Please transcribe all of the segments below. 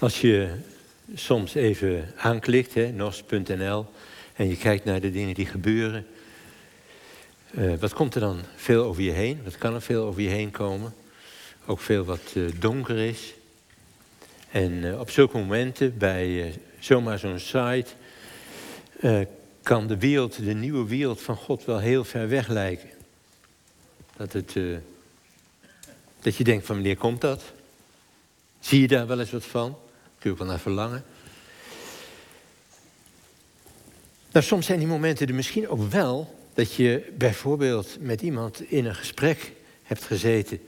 Als je soms even aanklikt, nos.nl, en je kijkt naar de dingen die gebeuren, uh, wat komt er dan veel over je heen? Wat kan er veel over je heen komen? Ook veel wat uh, donker is. En uh, op zulke momenten, bij zomaar zo'n site, kan de wereld, de nieuwe wereld van God wel heel ver weg lijken. Dat, het, dat je denkt van wanneer komt dat? Zie je daar wel eens wat van? Kun je wel naar verlangen. Nou, soms zijn die momenten er misschien ook wel dat je bijvoorbeeld met iemand in een gesprek hebt gezeten.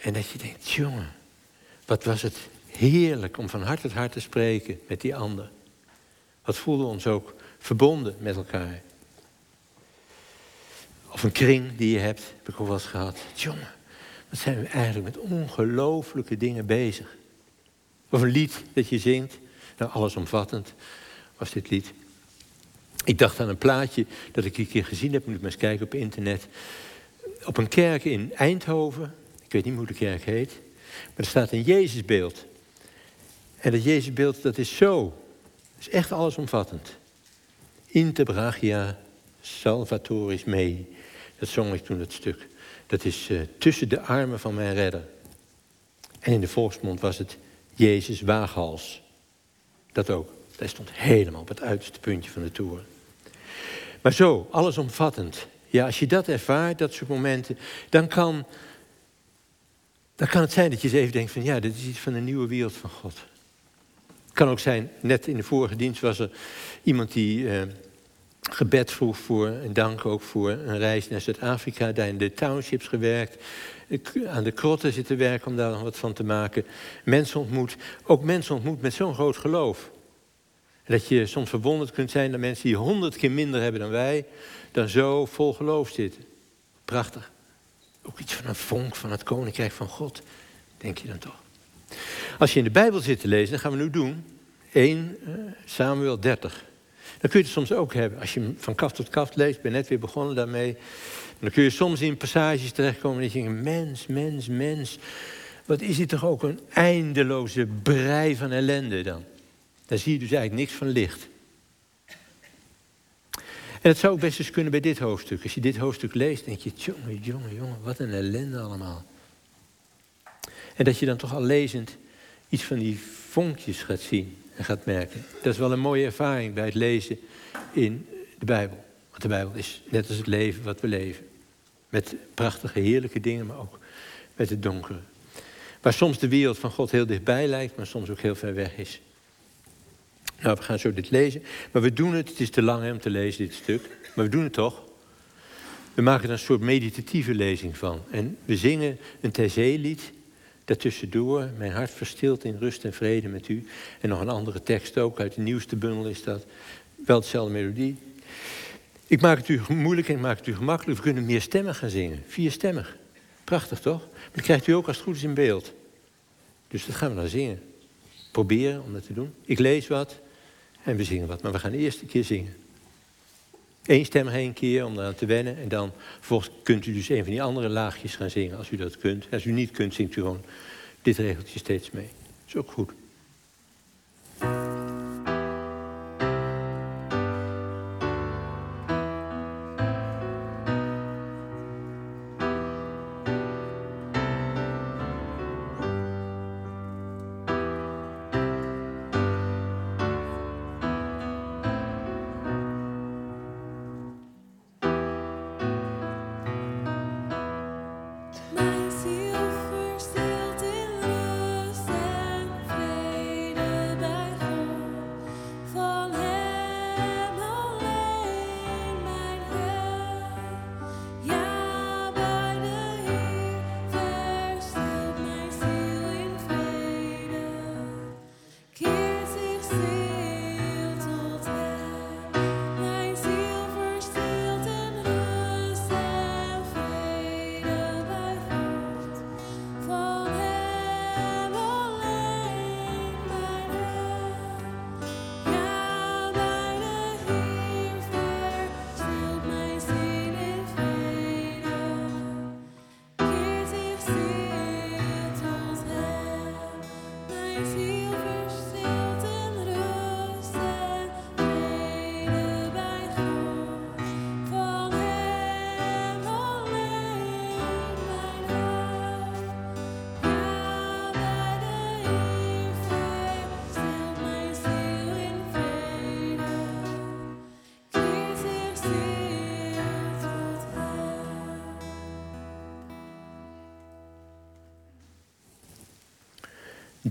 En dat je denkt, jongen, wat was het heerlijk om van hart tot hart te spreken met die ander. Wat voelden we ons ook verbonden met elkaar. Of een kring die je hebt, heb ik ook wel eens gehad. Jongen, wat zijn we eigenlijk met ongelooflijke dingen bezig. Of een lied dat je zingt. Nou, allesomvattend was dit lied. Ik dacht aan een plaatje dat ik een keer gezien heb, moet ik maar eens kijken op internet. Op een kerk in Eindhoven, ik weet niet hoe de kerk heet, maar er staat een Jezusbeeld. En dat Jezusbeeld, dat is zo, dat is echt allesomvattend. Bragia salvatoris mei. Dat zong ik toen, dat stuk. Dat is uh, tussen de armen van mijn redder. En in de volksmond was het Jezus waaghals. Dat ook. Hij stond helemaal op het uiterste puntje van de toren. Maar zo, allesomvattend. Ja, als je dat ervaart, dat soort momenten, dan kan, dan kan het zijn dat je eens even denkt van ja, dit is iets van de nieuwe wereld van God. Het kan ook zijn, net in de vorige dienst was er iemand die eh, gebed vroeg voor, en dank ook voor een reis naar Zuid-Afrika, daar in de townships gewerkt, aan de krotten zitten werken om daar nog wat van te maken. Mensen ontmoet, ook mensen ontmoet met zo'n groot geloof. Dat je soms verwonderd kunt zijn dat mensen die honderd keer minder hebben dan wij, dan zo vol geloof zitten. Prachtig. Ook iets van een vonk van het koninkrijk van God, denk je dan toch. Als je in de Bijbel zit te lezen, dat gaan we nu doen. 1 uh, eh, Samuel 30. Dan kun je het soms ook hebben. Als je van kaf tot kaf leest, ben net weer begonnen daarmee. Dan kun je soms in passages terechtkomen dat je denkt, mens, mens, mens. Wat is dit toch ook een eindeloze brei van ellende dan? Daar zie je dus eigenlijk niks van licht. En het zou ook best eens kunnen bij dit hoofdstuk. Als je dit hoofdstuk leest, denk je, jongen, jongen, jongen, wat een ellende allemaal. En dat je dan toch al lezend iets van die vonkjes gaat zien gaat merken. Dat is wel een mooie ervaring bij het lezen in de Bijbel. Want de Bijbel is net als het leven wat we leven. Met prachtige, heerlijke dingen, maar ook met het donkere. Waar soms de wereld van God heel dichtbij lijkt, maar soms ook heel ver weg is. Nou, we gaan zo dit lezen. Maar we doen het, het is te lang om te lezen, dit stuk. Maar we doen het toch. We maken er een soort meditatieve lezing van. En we zingen een TC-lied. Daartussendoor, mijn hart verstilt in rust en vrede met u. En nog een andere tekst ook, uit de nieuwste bundel is dat. Wel dezelfde melodie. Ik maak het u moeilijk en ik maak het u gemakkelijk. We kunnen meer stemmen gaan zingen. Vierstemmig. Prachtig toch? Maar dat krijgt u ook als het goed is in beeld. Dus dat gaan we dan zingen. Proberen om dat te doen. Ik lees wat. En we zingen wat, maar we gaan eerst een keer zingen. Eén stem één keer om eraan te wennen. En dan vervolgens kunt u dus een van die andere laagjes gaan zingen als u dat kunt. Als u niet kunt, zingt u gewoon dit regeltje steeds mee. Dat is ook goed.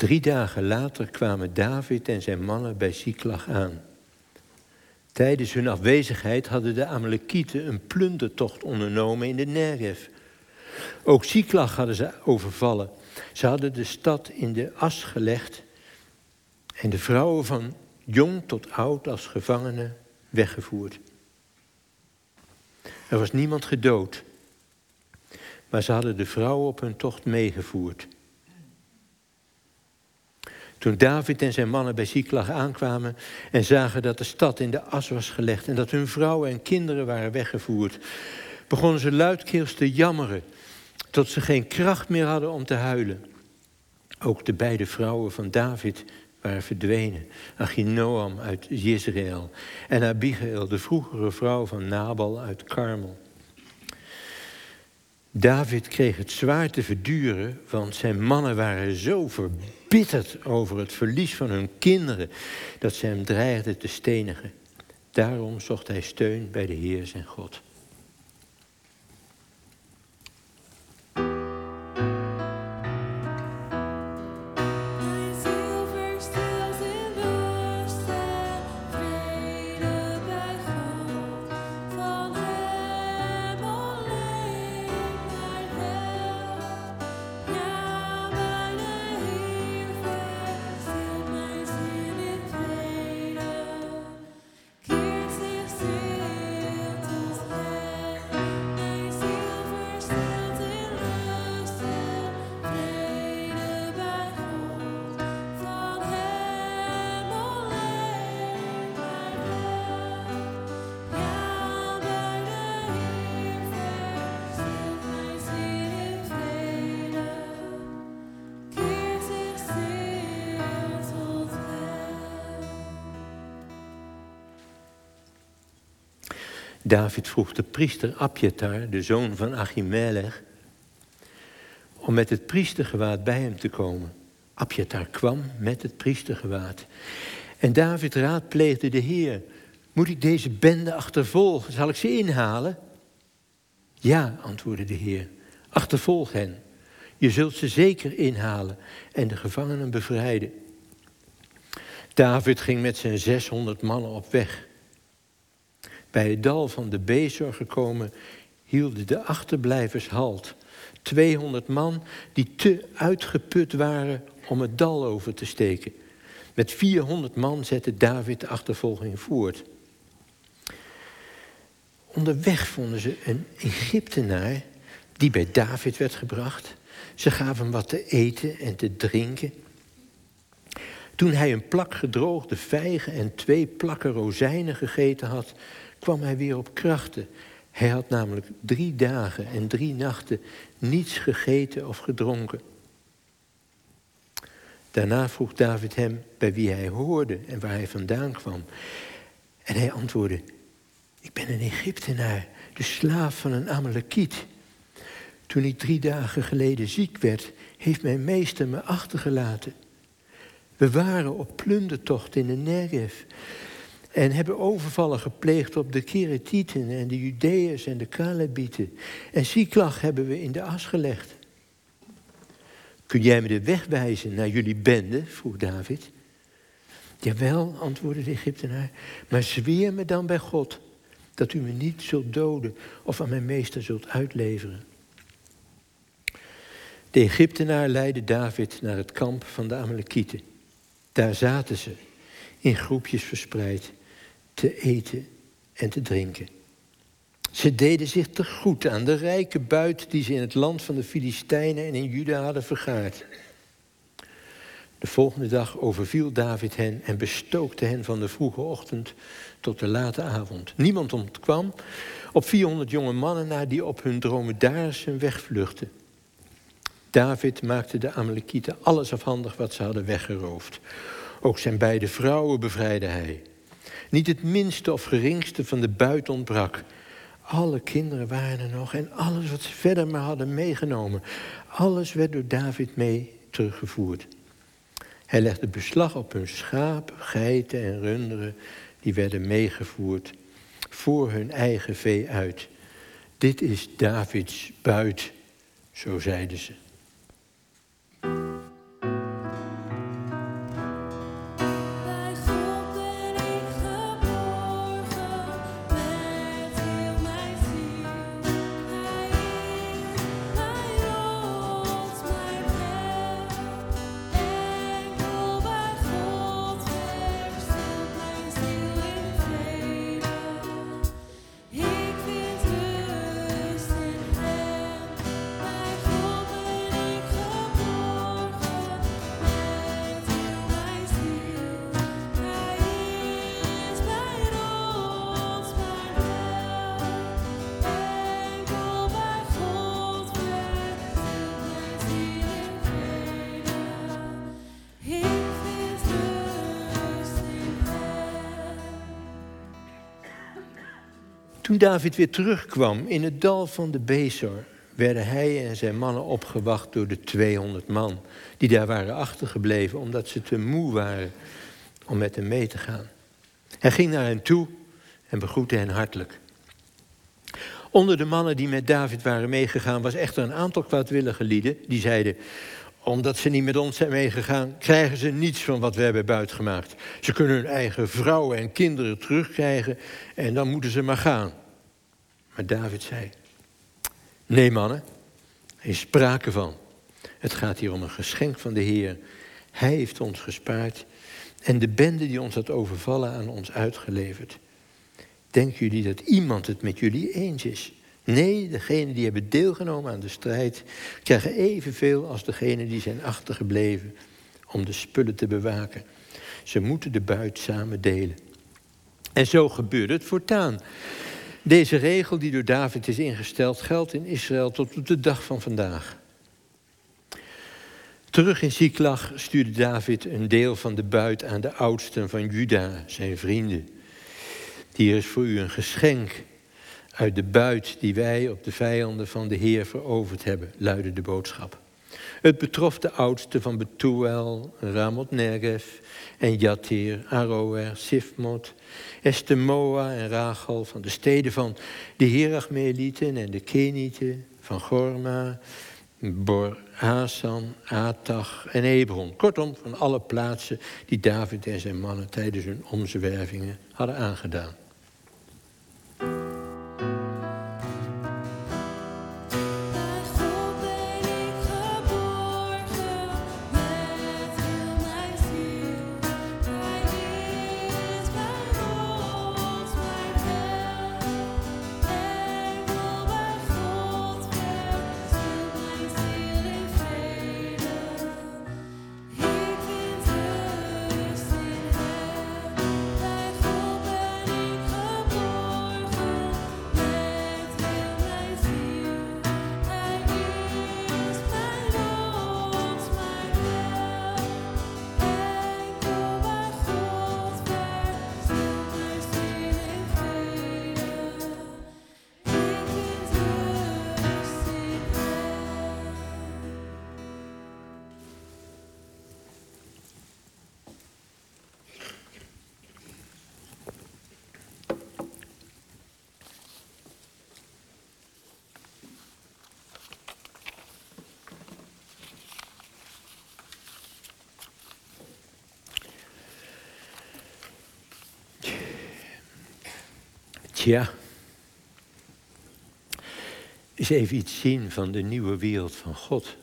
Drie dagen later kwamen David en zijn mannen bij Siklag aan. Tijdens hun afwezigheid hadden de Amalekieten een plundertocht ondernomen in de Negev. Ook Siklag hadden ze overvallen. Ze hadden de stad in de as gelegd en de vrouwen van jong tot oud als gevangenen weggevoerd. Er was niemand gedood, maar ze hadden de vrouwen op hun tocht meegevoerd. Toen David en zijn mannen bij Ziklag aankwamen en zagen dat de stad in de as was gelegd en dat hun vrouwen en kinderen waren weggevoerd, begonnen ze luidkeels te jammeren, tot ze geen kracht meer hadden om te huilen. Ook de beide vrouwen van David waren verdwenen. Achinoam uit Jezreel en Abigail, de vroegere vrouw van Nabal uit Karmel. David kreeg het zwaar te verduren, want zijn mannen waren zo verbitterd over het verlies van hun kinderen dat ze hem dreigden te stenigen. Daarom zocht hij steun bij de Heer zijn God. David vroeg de priester Abjatar, de zoon van Achimelech, om met het priestergewaad bij hem te komen. Abjatar kwam met het priestergewaad. En David raadpleegde de Heer. Moet ik deze bende achtervolgen? Zal ik ze inhalen? Ja, antwoordde de Heer. Achtervolg hen. Je zult ze zeker inhalen en de gevangenen bevrijden. David ging met zijn 600 mannen op weg. Bij het dal van de Bezor gekomen hielden de achterblijvers halt. 200 man die te uitgeput waren om het dal over te steken. Met 400 man zette David de achtervolging voort. Onderweg vonden ze een Egyptenaar die bij David werd gebracht. Ze gaven hem wat te eten en te drinken. Toen hij een plak gedroogde vijgen en twee plakken rozijnen gegeten had, kwam hij weer op krachten. Hij had namelijk drie dagen en drie nachten niets gegeten of gedronken. Daarna vroeg David hem bij wie hij hoorde en waar hij vandaan kwam. En hij antwoordde: Ik ben een Egyptenaar, de slaaf van een Amalekiet. Toen ik drie dagen geleden ziek werd, heeft mijn meester me achtergelaten. We waren op plundertocht in de Negev. En hebben overvallen gepleegd op de Keretieten en de Judeërs en de Kalebieten. En Ziklag hebben we in de as gelegd. Kun jij me de weg wijzen naar jullie bende? vroeg David. Jawel, antwoordde de Egyptenaar, maar zweer me dan bij God dat u me niet zult doden of aan mijn meester zult uitleveren. De Egyptenaar leidde David naar het kamp van de Amalekieten. Daar zaten ze, in groepjes verspreid te eten en te drinken. Ze deden zich te goed aan de rijke buit die ze in het land van de Filistijnen en in Juda hadden vergaard. De volgende dag overviel David hen en bestookte hen van de vroege ochtend tot de late avond. Niemand ontkwam op 400 jonge mannen na die op hun dromedaarsen wegvluchtten. David maakte de Amalekieten alles afhandig wat ze hadden weggeroofd. Ook zijn beide vrouwen bevrijdde hij. Niet het minste of geringste van de buit ontbrak. Alle kinderen waren er nog en alles wat ze verder maar hadden meegenomen. Alles werd door David mee teruggevoerd. Hij legde beslag op hun schapen, geiten en runderen. Die werden meegevoerd voor hun eigen vee uit. Dit is Davids buit, zo zeiden ze. Toen David weer terugkwam in het dal van de Bezor, werden hij en zijn mannen opgewacht door de 200 man die daar waren achtergebleven omdat ze te moe waren om met hem mee te gaan. Hij ging naar hen toe en begroette hen hartelijk. Onder de mannen die met David waren meegegaan was echter een aantal kwaadwillige lieden die zeiden: omdat ze niet met ons zijn meegegaan, krijgen ze niets van wat we hebben buitgemaakt. Ze kunnen hun eigen vrouwen en kinderen terugkrijgen en dan moeten ze maar gaan. Maar David zei: Nee, mannen, er is sprake van. Het gaat hier om een geschenk van de Heer. Hij heeft ons gespaard en de bende die ons had overvallen aan ons uitgeleverd. Denken jullie dat iemand het met jullie eens is? Nee, degenen die hebben deelgenomen aan de strijd krijgen evenveel als degenen die zijn achtergebleven om de spullen te bewaken. Ze moeten de buit samen delen. En zo gebeurde het voortaan. Deze regel die door David is ingesteld geldt in Israël tot op de dag van vandaag. Terug in Ziklag stuurde David een deel van de buit aan de oudsten van Juda, zijn vrienden. Hier is voor u een geschenk uit de buit die wij op de vijanden van de Heer veroverd hebben, luidde de boodschap. Het betrof de oudsten van Betuel, Ramot Negev en Jatir, Aroer, Sifmot, Estemoa en Rachel van de steden van de Herachmeelieten en de Kenieten, van Gorma, Bor, Hasan, Atach en Hebron. Kortom, van alle plaatsen die David en zijn mannen tijdens hun omzwervingen hadden aangedaan. Tja, eens even iets zien van de nieuwe wereld van God.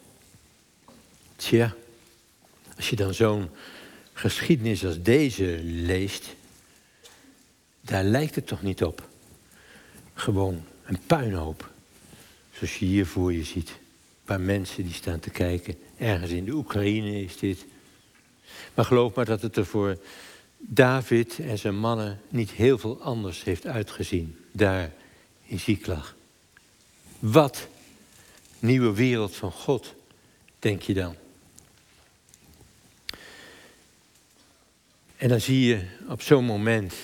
Tja, als je dan zo'n geschiedenis als deze leest, daar lijkt het toch niet op. Gewoon een puinhoop, zoals je hier voor je ziet. Een paar mensen die staan te kijken. Ergens in de Oekraïne is dit. Maar geloof maar dat het er voor David en zijn mannen niet heel veel anders heeft uitgezien daar in Ziklag. Wat nieuwe wereld van God, denk je dan? En dan zie je op zo'n moment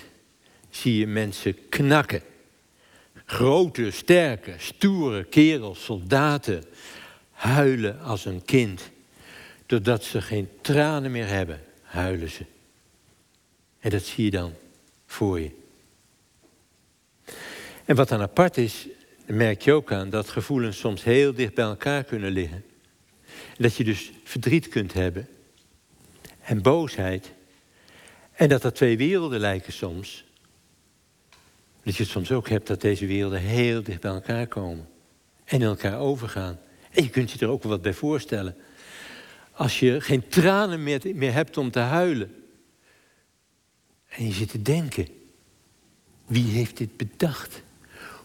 zie je mensen knakken. Grote, sterke, stoere kerels, soldaten, huilen als een kind. Doordat ze geen tranen meer hebben, huilen ze. En dat zie je dan voor je. En wat dan apart is, merk je ook aan dat gevoelens soms heel dicht bij elkaar kunnen liggen. dat je dus verdriet kunt hebben en boosheid. En dat er twee werelden lijken soms. Dat je het soms ook hebt dat deze werelden heel dicht bij elkaar komen. En in elkaar overgaan. En je kunt je er ook wel wat bij voorstellen. Als je geen tranen meer hebt om te huilen. En je zit te denken, wie heeft dit bedacht?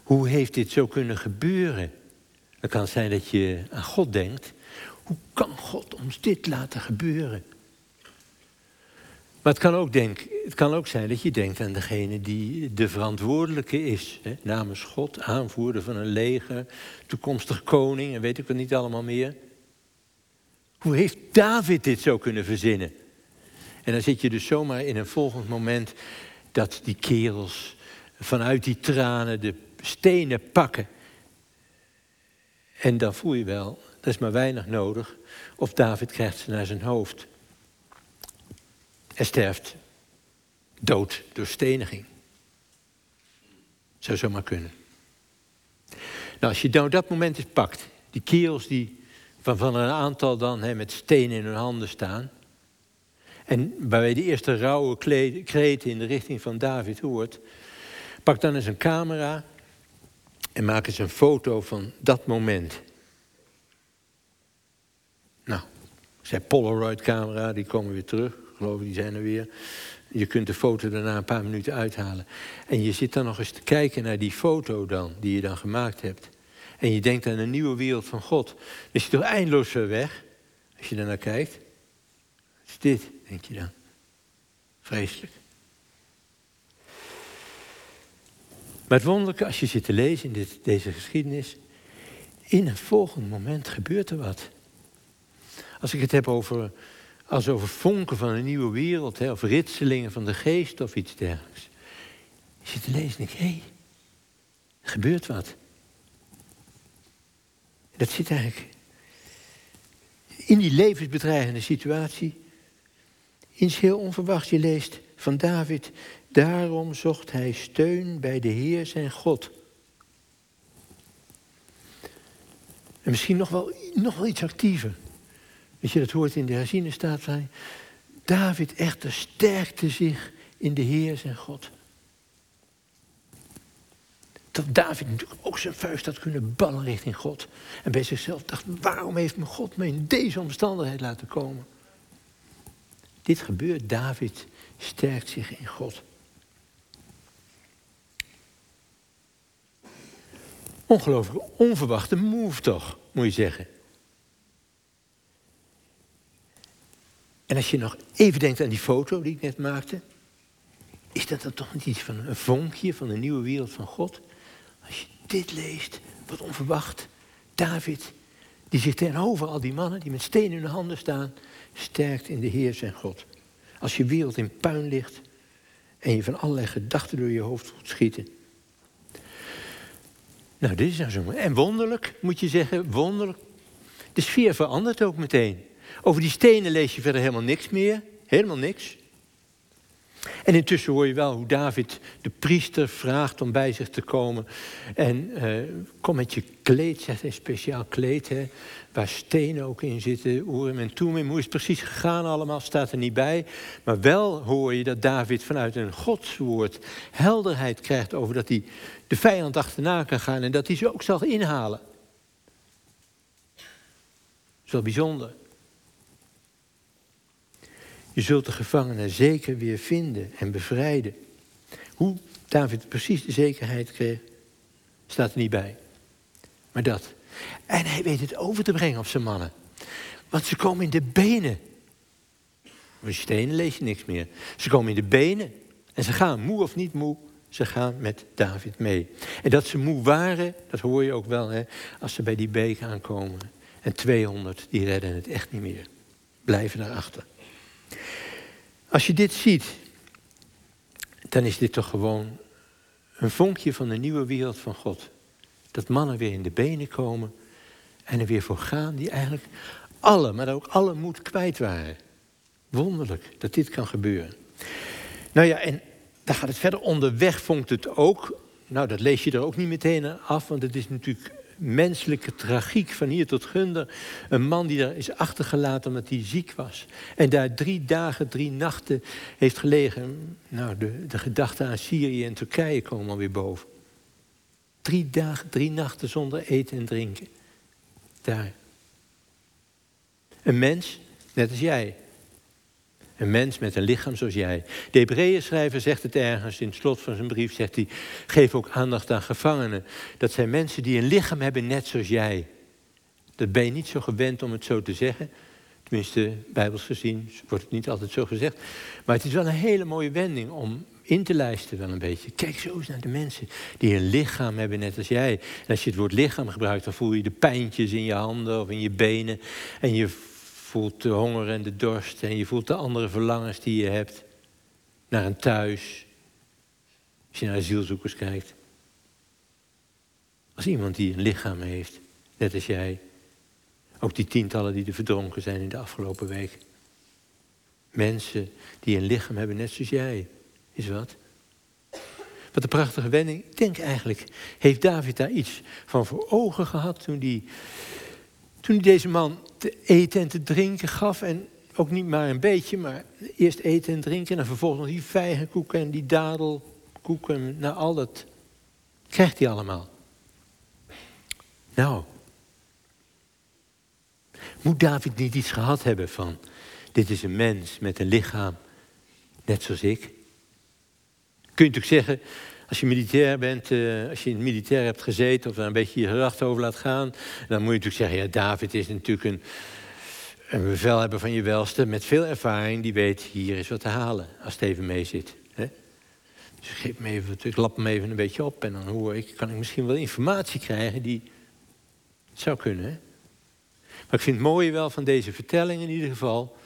Hoe heeft dit zo kunnen gebeuren? Het kan zijn dat je aan God denkt. Hoe kan God ons dit laten gebeuren? Maar het kan ook, denk, het kan ook zijn dat je denkt aan degene die de verantwoordelijke is. Hè, namens God, aanvoerder van een leger, toekomstig koning en weet ik wat niet allemaal meer. Hoe heeft David dit zo kunnen verzinnen? En dan zit je dus zomaar in een volgend moment dat die kerels vanuit die tranen de stenen pakken. En dan voel je wel, er is maar weinig nodig. Of David krijgt ze naar zijn hoofd. En sterft dood door steniging. Zou zomaar kunnen. Nou, als je nou dat moment eens pakt, die kerels die van, een aantal dan hè, met stenen in hun handen staan. En waarbij de eerste rauwe kreten in de richting van David hoort. Pak dan eens een camera en maak eens een foto van dat moment. Nou, zijn Polaroid-camera, die komen weer terug. Geloof ik, die zijn er weer. Je kunt de foto daarna een paar minuten uithalen. En je zit dan nog eens te kijken naar die foto dan, die je dan gemaakt hebt. En je denkt aan een nieuwe wereld van God. Dan is toch eindeloos ver weg, als je naar kijkt. Dit, denk je dan? Vreselijk. Maar het wonderlijke, als je zit te lezen in dit, deze geschiedenis, in een volgend moment gebeurt er wat. Als ik het heb over, als over vonken van een nieuwe wereld, hè, of ritselingen van de geest of iets dergelijks. Je zit te lezen en denk hé, er gebeurt wat. Dat zit eigenlijk in die levensbedreigende situatie. Iets heel onverwachts. Je leest van David. Daarom zocht hij steun bij de Heer zijn God. En misschien nog wel, nog wel iets actiever. Weet je, dat hoort in de herziene staat. David echter sterkte zich in de Heer zijn God dat David natuurlijk ook zijn vuist had kunnen ballen richting God. En bij zichzelf dacht, waarom heeft me God me in deze omstandigheid laten komen? Dit gebeurt, David sterkt zich in God. Ongelooflijk onverwachte move toch, moet je zeggen. En als je nog even denkt aan die foto die ik net maakte, is dat dan toch niet iets van een vonkje van de nieuwe wereld van God? Als je dit leest, wat onverwacht. David, die zich tegenover al die mannen die met stenen in hun handen staan, sterkt in de Heer zijn God. Als je wereld in puin ligt en je van allerlei gedachten door je hoofd voelt schieten. Nou, dit is nou zo. En wonderlijk, moet je zeggen, wonderlijk. De sfeer verandert ook meteen. Over die stenen lees je verder helemaal niks meer. Helemaal niks. En intussen hoor je wel hoe David de priester vraagt om bij zich te komen. En uh, kom met je kleed, zegt hij, speciaal kleed, waar stenen ook in zitten. Urim en Tumim, hoe is het precies gegaan allemaal, staat er niet bij. Maar wel hoor je dat David vanuit een godswoord helderheid krijgt over dat hij de vijand achterna kan gaan en dat hij ze ook zal inhalen. Dat is wel bijzonder. Je zult de gevangenen zeker weer vinden en bevrijden. Hoe David precies de zekerheid kreeg, staat er niet bij. Maar dat. En hij weet het over te brengen op zijn mannen. Want ze komen in de benen. Met stenen lees je niks meer. Ze komen in de benen. En ze gaan, moe of niet moe, ze gaan met David mee. En dat ze moe waren, dat hoor je ook wel hè, als ze bij die beek aankomen. En 200, die redden het echt niet meer. Blijven daarachter. Als je dit ziet, dan is dit toch gewoon een vonkje van de nieuwe wereld van God. Dat mannen weer in de benen komen en er weer voor gaan die eigenlijk alle, maar ook alle moed kwijt waren. Wonderlijk dat dit kan gebeuren. Nou ja, en daar gaat het verder. Onderweg vonkt het ook. Nou, dat lees je er ook niet meteen af, want het is natuurlijk menselijke tragiek van hier tot Gunder. Een man die daar is achtergelaten omdat hij ziek was. En daar drie dagen, drie nachten heeft gelegen. Nou, de, de gedachten aan Syrië en Turkije komen alweer boven. Drie dagen, drie nachten zonder eten en drinken. Daar. Een mens, net als jij. Een mens met een lichaam zoals jij. De Hebreeën schrijver zegt het ergens in het slot van zijn brief, zegt hij, geef ook aandacht aan gevangenen. Dat zijn mensen die een lichaam hebben net zoals jij. Dat ben je niet zo gewend om het zo te zeggen. Tenminste, bijbels gezien wordt het niet altijd zo gezegd. Maar het is wel een hele mooie wending om in te lijsten wel een beetje. Kijk zo eens naar de mensen die een lichaam hebben net als jij. En als je het woord lichaam gebruikt, dan voel je de pijntjes in je handen of in je benen. En je voelt de honger en de dorst en je voelt de andere verlangens die je hebt naar een thuis. Als je naar asielzoekers kijkt. Als iemand die een lichaam heeft, net als jij. Ook die tientallen die er verdronken zijn in de afgelopen week. Mensen die een lichaam hebben, net zoals jij. Is wat? Wat een prachtige wending. Ik denk eigenlijk, heeft David daar iets van voor ogen gehad toen hij, toen hij deze man te eten en te drinken gaf. En ook niet maar een beetje, maar eerst eten en drinken. En vervolgens nog die vijgenkoeken en die dadelkoeken. Nou, al dat krijgt hij allemaal. Nou, moet David niet iets gehad hebben van... dit is een mens met een lichaam, net zoals ik? Kun je natuurlijk zeggen, als je militair bent, uh, als je in het militair hebt gezeten... of daar een beetje je gedachten over laat gaan... dan moet je natuurlijk zeggen, ja, David is natuurlijk een, een bevelhebber van je welste... met veel ervaring, die weet, hier is wat te halen als het even mee zit. Hè? Dus geef me even, ik lap hem even een beetje op... en dan hoor ik, kan ik misschien wel informatie krijgen die zou kunnen. Hè? Maar ik vind het mooie wel van deze vertelling in ieder geval.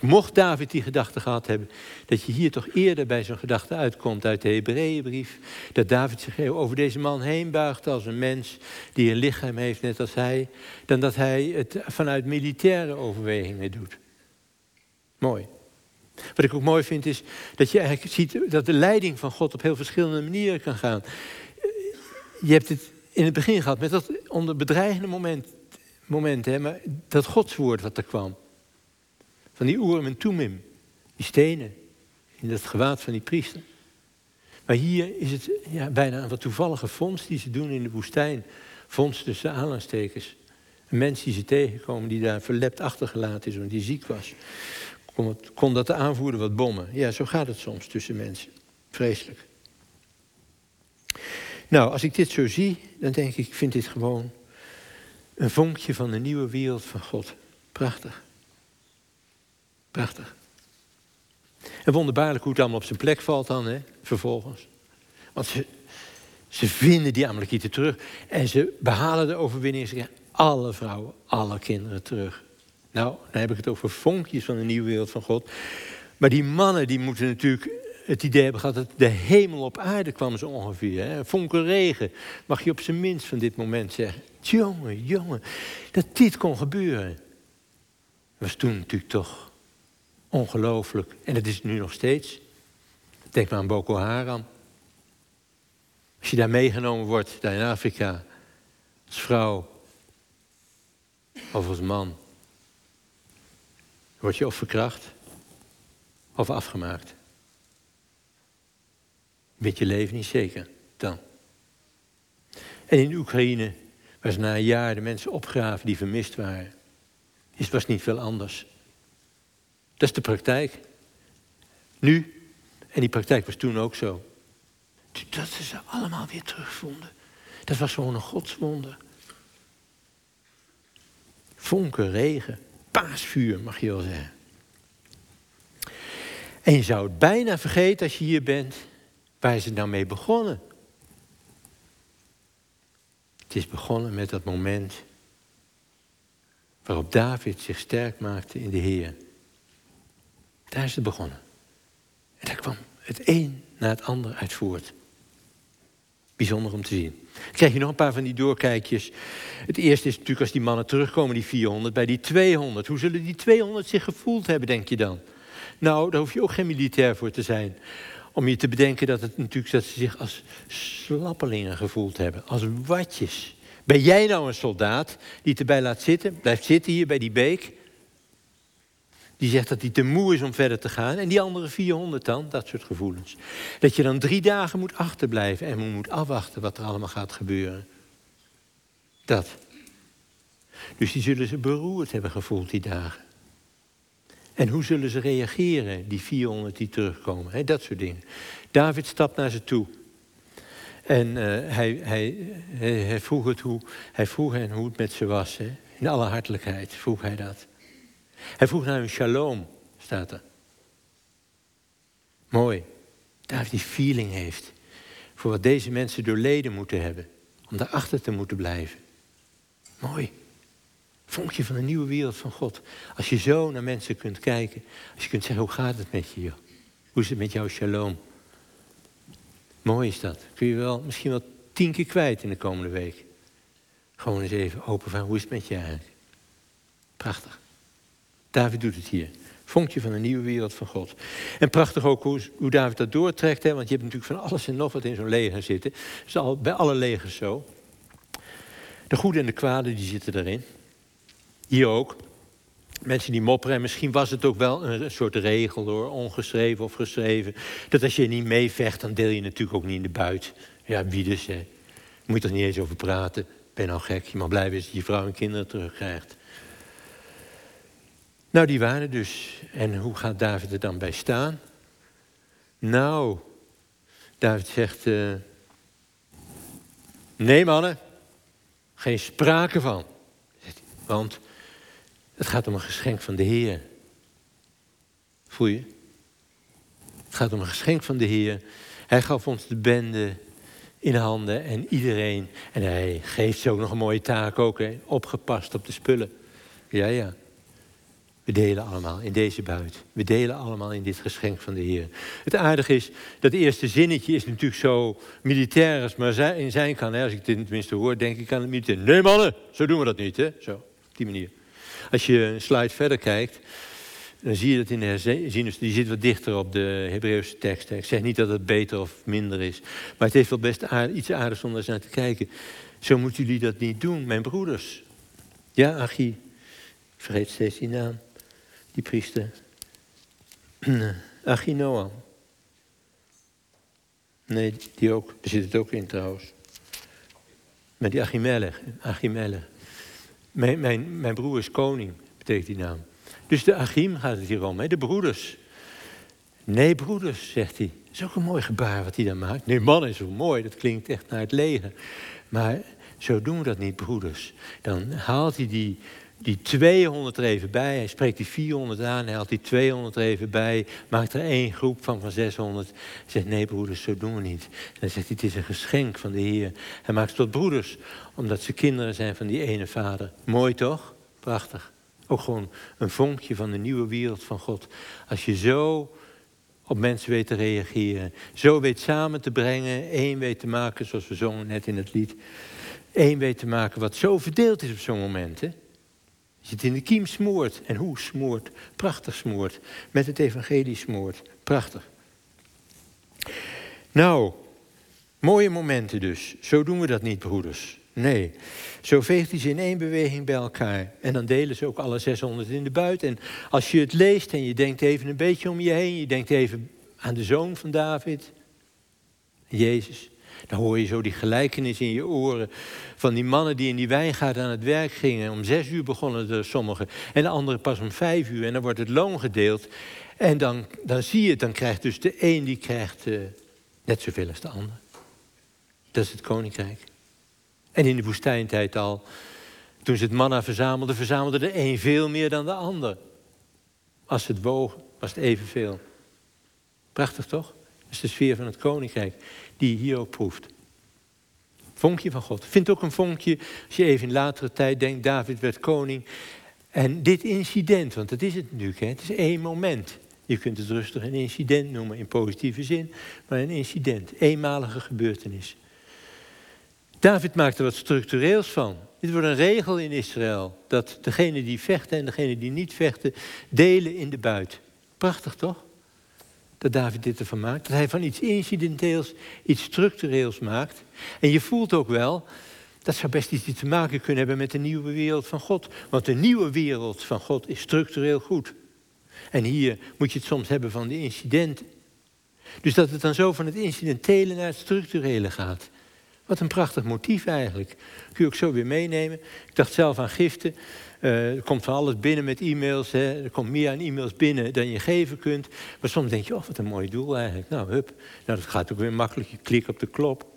Mocht David die gedachte gehad hebben, dat je hier toch eerder bij zo'n gedachte uitkomt uit de Hebreeënbrief. Dat David zich over deze man heen buigt als een mens die een lichaam heeft, net als hij, dan dat hij het vanuit militaire overwegingen doet. Mooi. Wat ik ook mooi vind is dat je eigenlijk ziet dat de leiding van God op heel verschillende manieren kan gaan. Je hebt het in het begin gehad met dat onder bedreigende moment, momenten, maar dat godswoord wat er kwam. Van die Urim en Tumim, die stenen in het gewaad van die priester. Maar hier is het ja, bijna een wat toevallige vondst die ze doen in de woestijn. Vondst tussen aanhalingstekens. Een mens die ze tegenkomen die daar verlept achtergelaten is omdat hij ziek was. Kon, kon dat de aanvoerder wat bommen. Ja, zo gaat het soms tussen mensen. Vreselijk. Nou, als ik dit zo zie, dan denk ik, ik vind dit gewoon een vonkje van de nieuwe wereld van God. Prachtig. Prachtig. En wonderbaarlijk hoe het allemaal op zijn plek valt dan, hè, vervolgens. Want ze, ze vinden die Amalekieten terug en ze behalen de overwinning. Ze krijgen alle vrouwen, alle kinderen terug. Nou, dan heb ik het over vonkjes van de nieuwe wereld van God. Maar die mannen die moeten natuurlijk het idee hebben gehad dat de hemel op aarde kwam zo ongeveer. Hè? Vonken regen, mag je op zijn minst van dit moment zeggen. Jongen, jongen, dat dit kon gebeuren. Was toen natuurlijk toch ongelooflijk. En dat is het nu nog steeds. Denk maar aan Boko Haram. Als je daar meegenomen wordt, daar in Afrika, als vrouw of als man, word je of verkracht of afgemaakt. Met je leven niet zeker dan. En in Oekraïne was na een jaar de mensen opgraven die vermist waren. Het was niet veel anders. Dat is de praktijk. Nu. En die praktijk was toen ook zo. Dat ze ze allemaal weer terugvonden. Dat was gewoon een godswonder. Vonken, regen, paasvuur mag je wel zeggen. En je zou het bijna vergeten als je hier bent. Waar het nou mee begonnen? Het is begonnen met dat moment waarop David zich sterk maakte in de Heer. Daar is het begonnen. En daar kwam het een na het ander uit voort. Bijzonder om te zien. Dan krijg je nog een paar van die doorkijkjes. Het eerste is natuurlijk als die mannen terugkomen, die 400, bij die 200. Hoe zullen die 200 zich gevoeld hebben, denk je dan? Nou, daar hoef je ook geen militair voor te zijn. Om je te bedenken dat, het natuurlijk, dat ze zich als slappelingen gevoeld hebben, als watjes. Ben jij nou een soldaat die het erbij laat zitten, blijft zitten hier bij die beek? Die zegt dat hij te moe is om verder te gaan. En die andere 400 dan, dat soort gevoelens. Dat je dan drie dagen moet achterblijven en moet afwachten wat er allemaal gaat gebeuren. Dat. Dus die zullen ze beroerd hebben gevoeld die dagen. En hoe zullen ze reageren, die 400 die terugkomen? He, dat soort dingen. David stapt naar ze toe. En uh, hij, hij, hij, vroeg het hoe, hij vroeg hen hoe het met ze was. In alle hartelijkheid vroeg hij dat. Hij vroeg naar hun shalom, staat er. Mooi. David die feeling heeft voor wat deze mensen doorleden moeten hebben. Om daarachter te moeten blijven. Mooi. Vonkje van een nieuwe wereld van God. Als je zo naar mensen kunt kijken. Als je kunt zeggen, hoe gaat het met je? Joh? Hoe is het met jouw shalom? Mooi is dat. Kun je wel misschien wel tien keer kwijt in de komende week. gewoon eens even open van hoe is het met je eigenlijk? Prachtig. David doet het hier. Vonkje van een nieuwe wereld van God. En prachtig ook hoe, hoe David dat doortrekt. Hè? Want je hebt natuurlijk van alles en nog wat in zo'n leger zitten. Dat is al, bij alle legers zo. De goede en de kwade die zitten erin. Hier ook. Mensen die mopperen. En misschien was het ook wel een, soort regel door ongeschreven of geschreven. Dat als je niet meevecht, dan deel je natuurlijk ook niet in de buit. Ja, wie dus. Hè? Moet je toch niet eens over praten. Ben je nou gek? Je mag blij zijn dat je vrouw en kinderen terugkrijgt. Nou, die waren dus. En hoe gaat David er dan bij staan? Nou, David zegt: uh, Nee, mannen, geen sprake van. Want het gaat om een geschenk van de Heer. Voel je? Het gaat om een geschenk van de Heer. Hij gaf ons de bende in handen en iedereen. En hij geeft ze ook nog een mooie taak ook, hè? opgepast op de spullen. Ja, ja. We delen allemaal in deze buit. We delen allemaal in dit geschenk van de Heer. Het aardige is, dat eerste zinnetje is natuurlijk zo militair als maar in zijn kan. Als ik dit tenminste hoor, denk ik aan het militair. Nee mannen, zo doen we dat niet. Hè? Zo, op die manier. Als je een slide verder kijkt, dan zie je dat in de herzieners, die zit wat dichter op de Hebreeuwse tekst. Ik zeg niet dat het beter of minder is, maar het heeft wel best iets aardigs om daar naar te kijken. Zo moeten jullie dat niet doen, mijn broeders. Ja, Achie, vergeet steeds die naam die priester. Achinoam. Nee, die ook. Er zit het ook in trouwens. Maar die Achimelech. Achimelech. Mijn, mijn, broer is koning, betekent die naam. Dus de Achim gaat het hier om, hè? de broeders. Nee, broeders, zegt hij. Dat is ook een mooi gebaar wat hij dan maakt. Nee, man is wel mooi, dat klinkt echt naar het leger. Maar zo doen we dat niet, broeders. Dan haalt hij die, die 200 er even bij. Hij spreekt die 400 aan, hij haalt die 200 er even bij. Maakt er één groep van van 600. Hij zegt, nee broeders, zo doen we niet. En dan zegt hij, het is een geschenk van de Heer. Hij maakt ze tot broeders, omdat ze kinderen zijn van die ene vader. Mooi toch? Prachtig. Ook gewoon een vonkje van de nieuwe wereld van God. Als je zo op mensen weet te reageren. Zo weet samen te brengen. één weet te maken, zoals we zongen net in het lied. Eén weet te maken wat zo verdeeld is op zo'n moment. Hè? Je het in de kiem smoort. En hoe smoort? Prachtig smoort. Met het evangelie smoort. Prachtig. Nou, mooie momenten dus. Zo doen we dat niet, broeders. Nee, zo veegt hij ze in één beweging bij elkaar. En dan delen ze ook alle 600 in de buit. En als je het leest en je denkt even een beetje om je heen... je denkt even aan de zoon van David, Jezus... Dan hoor je zo die gelijkenis in je oren van die mannen die in die wijngaard aan het werk gingen. Om zes uur begonnen er sommigen en de anderen pas om vijf uur. En dan wordt het loon gedeeld. En dan, dan zie je het, dan krijgt dus de een die krijgt uh, net zoveel als de ander. Dat is het koninkrijk. En in de woestijntijd al, toen ze het manna verzamelden, verzamelde de een veel meer dan de ander. Als het wogen, was het evenveel. Prachtig toch? Dat is de sfeer van het koninkrijk die hier ook proeft. Vonkje van God. Vind ook een vonkje als je even in latere tijd denkt, David werd koning. En dit incident, want dat is het natuurlijk, hè? het is één moment. Je kunt het rustig een incident noemen in positieve zin, maar een incident, eenmalige gebeurtenis. David maakt er wat structureels van. Dit wordt een regel in Israël, dat degene die vechten en degene die niet vechten, delen in de buit. Prachtig toch? Dat David dit ervan maakt. Dat hij van iets incidenteels iets structureels maakt. En je voelt ook wel, dat zou best iets te maken kunnen hebben met de nieuwe wereld van God. Want de nieuwe wereld van God is structureel goed. En hier moet je het soms hebben van de incidenten. Dus dat het dan zo van het incidentele naar het structurele gaat. Wat een prachtig motief eigenlijk. Kun je ook zo weer meenemen. Ik dacht zelf aan giften. Uh, er komt van alles binnen met e-mails. Hè. Er komt meer aan e-mails binnen dan je geven kunt. Maar soms denk je, oh, wat een mooi doel eigenlijk. Nou, hup. Nou, dat gaat ook weer makkelijk. Je klikt op de klop.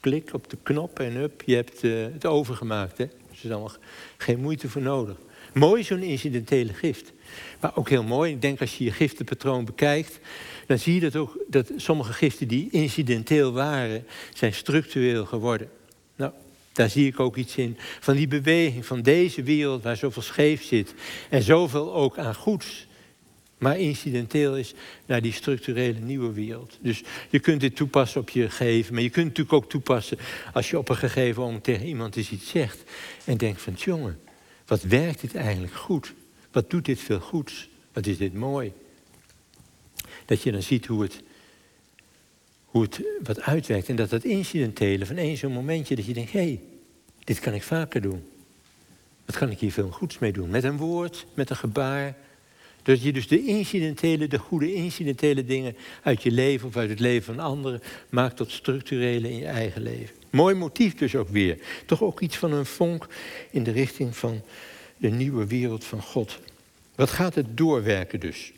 Klik op de knop en hup, je hebt uh, het overgemaakt. Hè. Dus er is allemaal geen moeite voor nodig. Mooi zo'n incidentele gift. Maar ook heel mooi, ik denk als je je giftenpatroon bekijkt... dan zie je dat ook dat sommige giften die incidenteel waren... zijn structureel geworden. Nou, daar zie ik ook iets in van die beweging van deze wereld waar zoveel scheef zit. En zoveel ook aan goeds maar incidenteel is naar die structurele nieuwe wereld. Dus je kunt dit toepassen op je gegeven, maar je kunt het natuurlijk ook toepassen als je op een gegeven moment tegen iemand eens iets zegt en denkt van jongen, wat werkt dit eigenlijk goed? Wat doet dit veel goeds? Wat is dit mooi? Dat je dan ziet hoe het, hoe het wat uitwerkt en dat dat incidentele van één zo'n momentje dat je denkt, hé, hey, dit kan ik vaker doen. Wat kan ik hier veel goeds mee doen? Met een woord, met een gebaar, dat je dus de incidentele, de goede incidentele dingen uit je leven of uit het leven van anderen maakt tot structurele in je eigen leven. Mooi motief dus ook weer. Toch ook iets van een vonk in de richting van de nieuwe wereld van God. Wat gaat het doorwerken dus?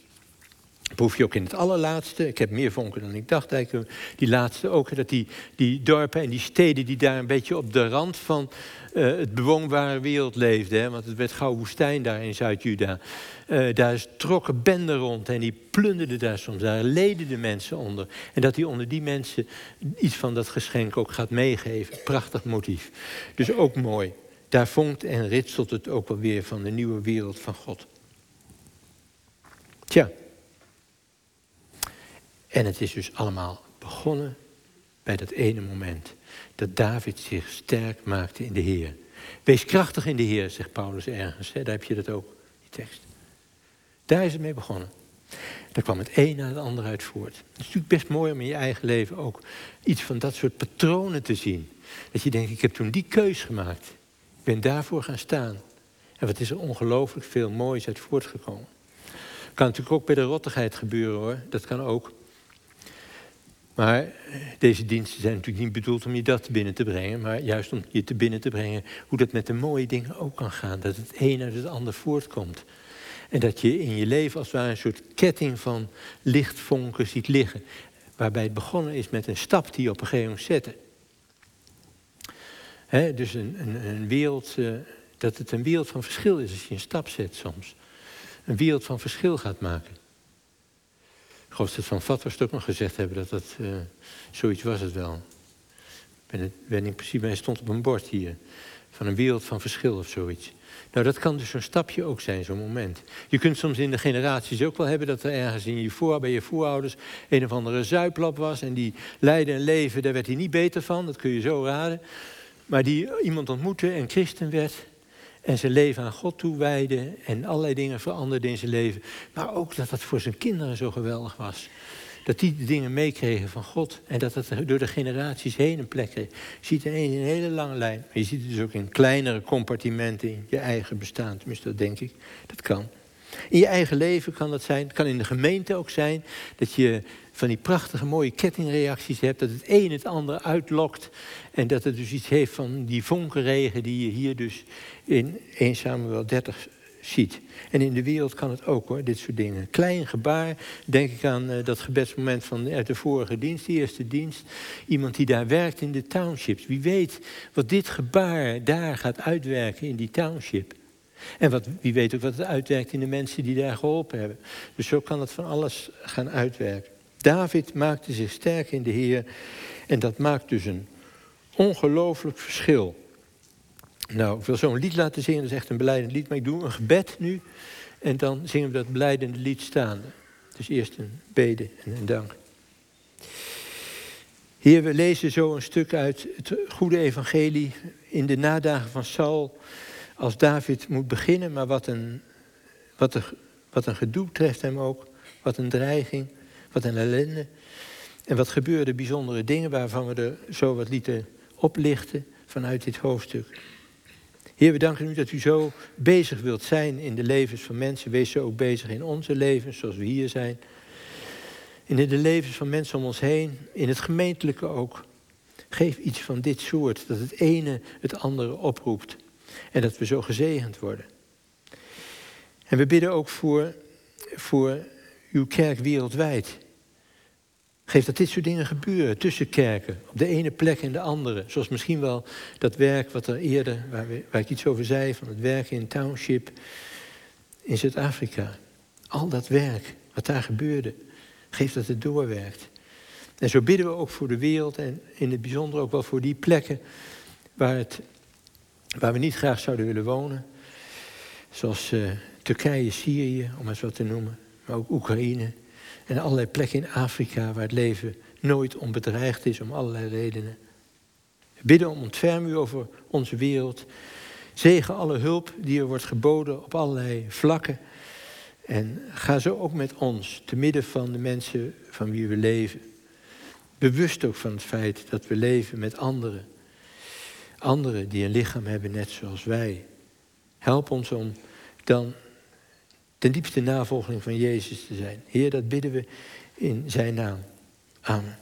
Proef je ook in het allerlaatste, ik heb meer vonken dan ik dacht eigenlijk, die laatste ook, dat die, die dorpen en die steden die daar een beetje op de rand van uh, het bewoonbare wereld leefden, hè, want het werd gauw woestijn daar in Zuid-Juda. Uh, daar trokken benden rond en die plunderden daar soms, daar leden de mensen onder. En dat hij onder die mensen iets van dat geschenk ook gaat meegeven. Prachtig motief. Dus ook mooi. Daar vonkt en ritselt het ook wel weer van de nieuwe wereld van God. Tja. En het is dus allemaal begonnen bij dat ene moment. Dat David zich sterk maakte in de Heer. Wees krachtig in de Heer, zegt Paulus ergens. Hè? Daar heb je dat ook, die tekst. Daar is het mee begonnen. Daar kwam het een na het ander uit voort. Het is natuurlijk best mooi om in je eigen leven ook iets van dat soort patronen te zien. Dat je denkt, ik heb toen die keus gemaakt. Ik ben daarvoor gaan staan. En wat is er ongelooflijk veel moois uit voortgekomen. Kan natuurlijk ook bij de rottigheid gebeuren hoor. Dat kan ook. Maar deze diensten zijn natuurlijk niet bedoeld om je dat binnen te brengen, maar juist om je te binnen te brengen hoe dat met de mooie dingen ook kan gaan. Dat het een uit het ander voortkomt. En dat je in je leven als het ware een soort ketting van lichtvonken ziet liggen. Waarbij het begonnen is met een stap die je op een gegeven moment zette. dus een, een, een wereld, uh, dat het een wereld van verschil is als je een stap zet soms. Een wereld van verschil gaat maken. Vat was het ook nog gezegd hebben dat dat uh, zoiets was het wel. Ik ben, het, ben in principe, hij stond op een bord hier. Van een wereld van verschil of zoiets. Nou, dat kan dus zo'n stapje ook zijn, zo'n moment. Je kunt soms in de generaties ook wel hebben dat er ergens in je voor, bij je voorouders een of andere zuiplap was. En die leidde een leven, daar werd hij niet beter van, dat kun je zo raden. Maar die iemand ontmoette en christen werd. En zijn leven aan God toewijde en allerlei dingen veranderde in zijn leven. Maar ook dat dat voor zijn kinderen zo geweldig was. Dat die dingen meekregen van God. En dat dat door de generaties heen een plek kreeg. Je ziet ineens een hele lange lijn. Maar je ziet het dus ook in kleinere compartimenten in je eigen bestaan. Tenminste, dat denk ik. Dat kan. In je eigen leven kan dat zijn. Het kan in de gemeente ook zijn. Dat je van die prachtige mooie kettingreacties hebt. Dat het een het ander uitlokt. En dat het dus iets heeft van die vonkenregen die je hier dus in 1 Samuel 30 ziet. En in de wereld kan het ook hoor, dit soort dingen. Klein gebaar, denk ik aan uh, dat gebedsmoment van uit de vorige dienst, de eerste dienst. Iemand die daar werkt in de townships. Wie weet wat dit gebaar daar gaat uitwerken in die township. En wat, wie weet ook wat het uitwerkt in de mensen die daar geholpen hebben. Dus zo kan het van alles gaan uitwerken. David maakte zich sterk in de Heer. En dat maakt dus een ongelooflijk verschil. Nou, ik wil zo'n lied laten zingen, dat is echt een beleidend lied. Maar ik doe een gebed nu. En dan zingen we dat beleidende lied staande. Dus eerst een bede en een dank. Heer, we lezen zo een stuk uit het goede evangelie in de nadagen van Saul. Als David moet beginnen, maar wat een, wat een, wat een gedoe treft hem ook. Wat een dreiging, wat een ellende. En wat gebeurde bijzondere dingen waarvan we er zo wat lieten oplichten vanuit dit hoofdstuk. Heer, we danken u dat u zo bezig wilt zijn in de levens van mensen. Wees zo ook bezig in onze levens, zoals we hier zijn. En in de levens van mensen om ons heen, in het gemeentelijke ook. Geef iets van dit soort, dat het ene het andere oproept. En dat we zo gezegend worden. En we bidden ook voor, voor uw kerk wereldwijd. Geef dat dit soort dingen gebeuren tussen kerken, op de ene plek en de andere. Zoals misschien wel dat werk wat er eerder, waar, ik iets over zei, van het werken in township in Zuid-Afrika. Al dat werk, wat daar gebeurde, geef dat het doorwerkt. En zo bidden we ook voor de wereld en in het bijzonder ook wel voor die plekken waar, het, waar we niet graag zouden willen wonen. Zoals uh, Turkije, Syrië, om eens wat te noemen. maar ook Oekraïne en allerlei plekken in Afrika waar het leven nooit onbedreigd is om allerlei redenen. We bidden om ontferm u over onze wereld. Zegen alle hulp die er wordt geboden op allerlei vlakken. En ga zo ook met ons, te midden van de mensen van wie we leven. Bewust ook van het feit dat we leven met anderen. Anderen die een lichaam hebben net zoals wij. Help ons om dan ten diepste navolging van Jezus te zijn. Heer, dat bidden we in zijn naam. Amen.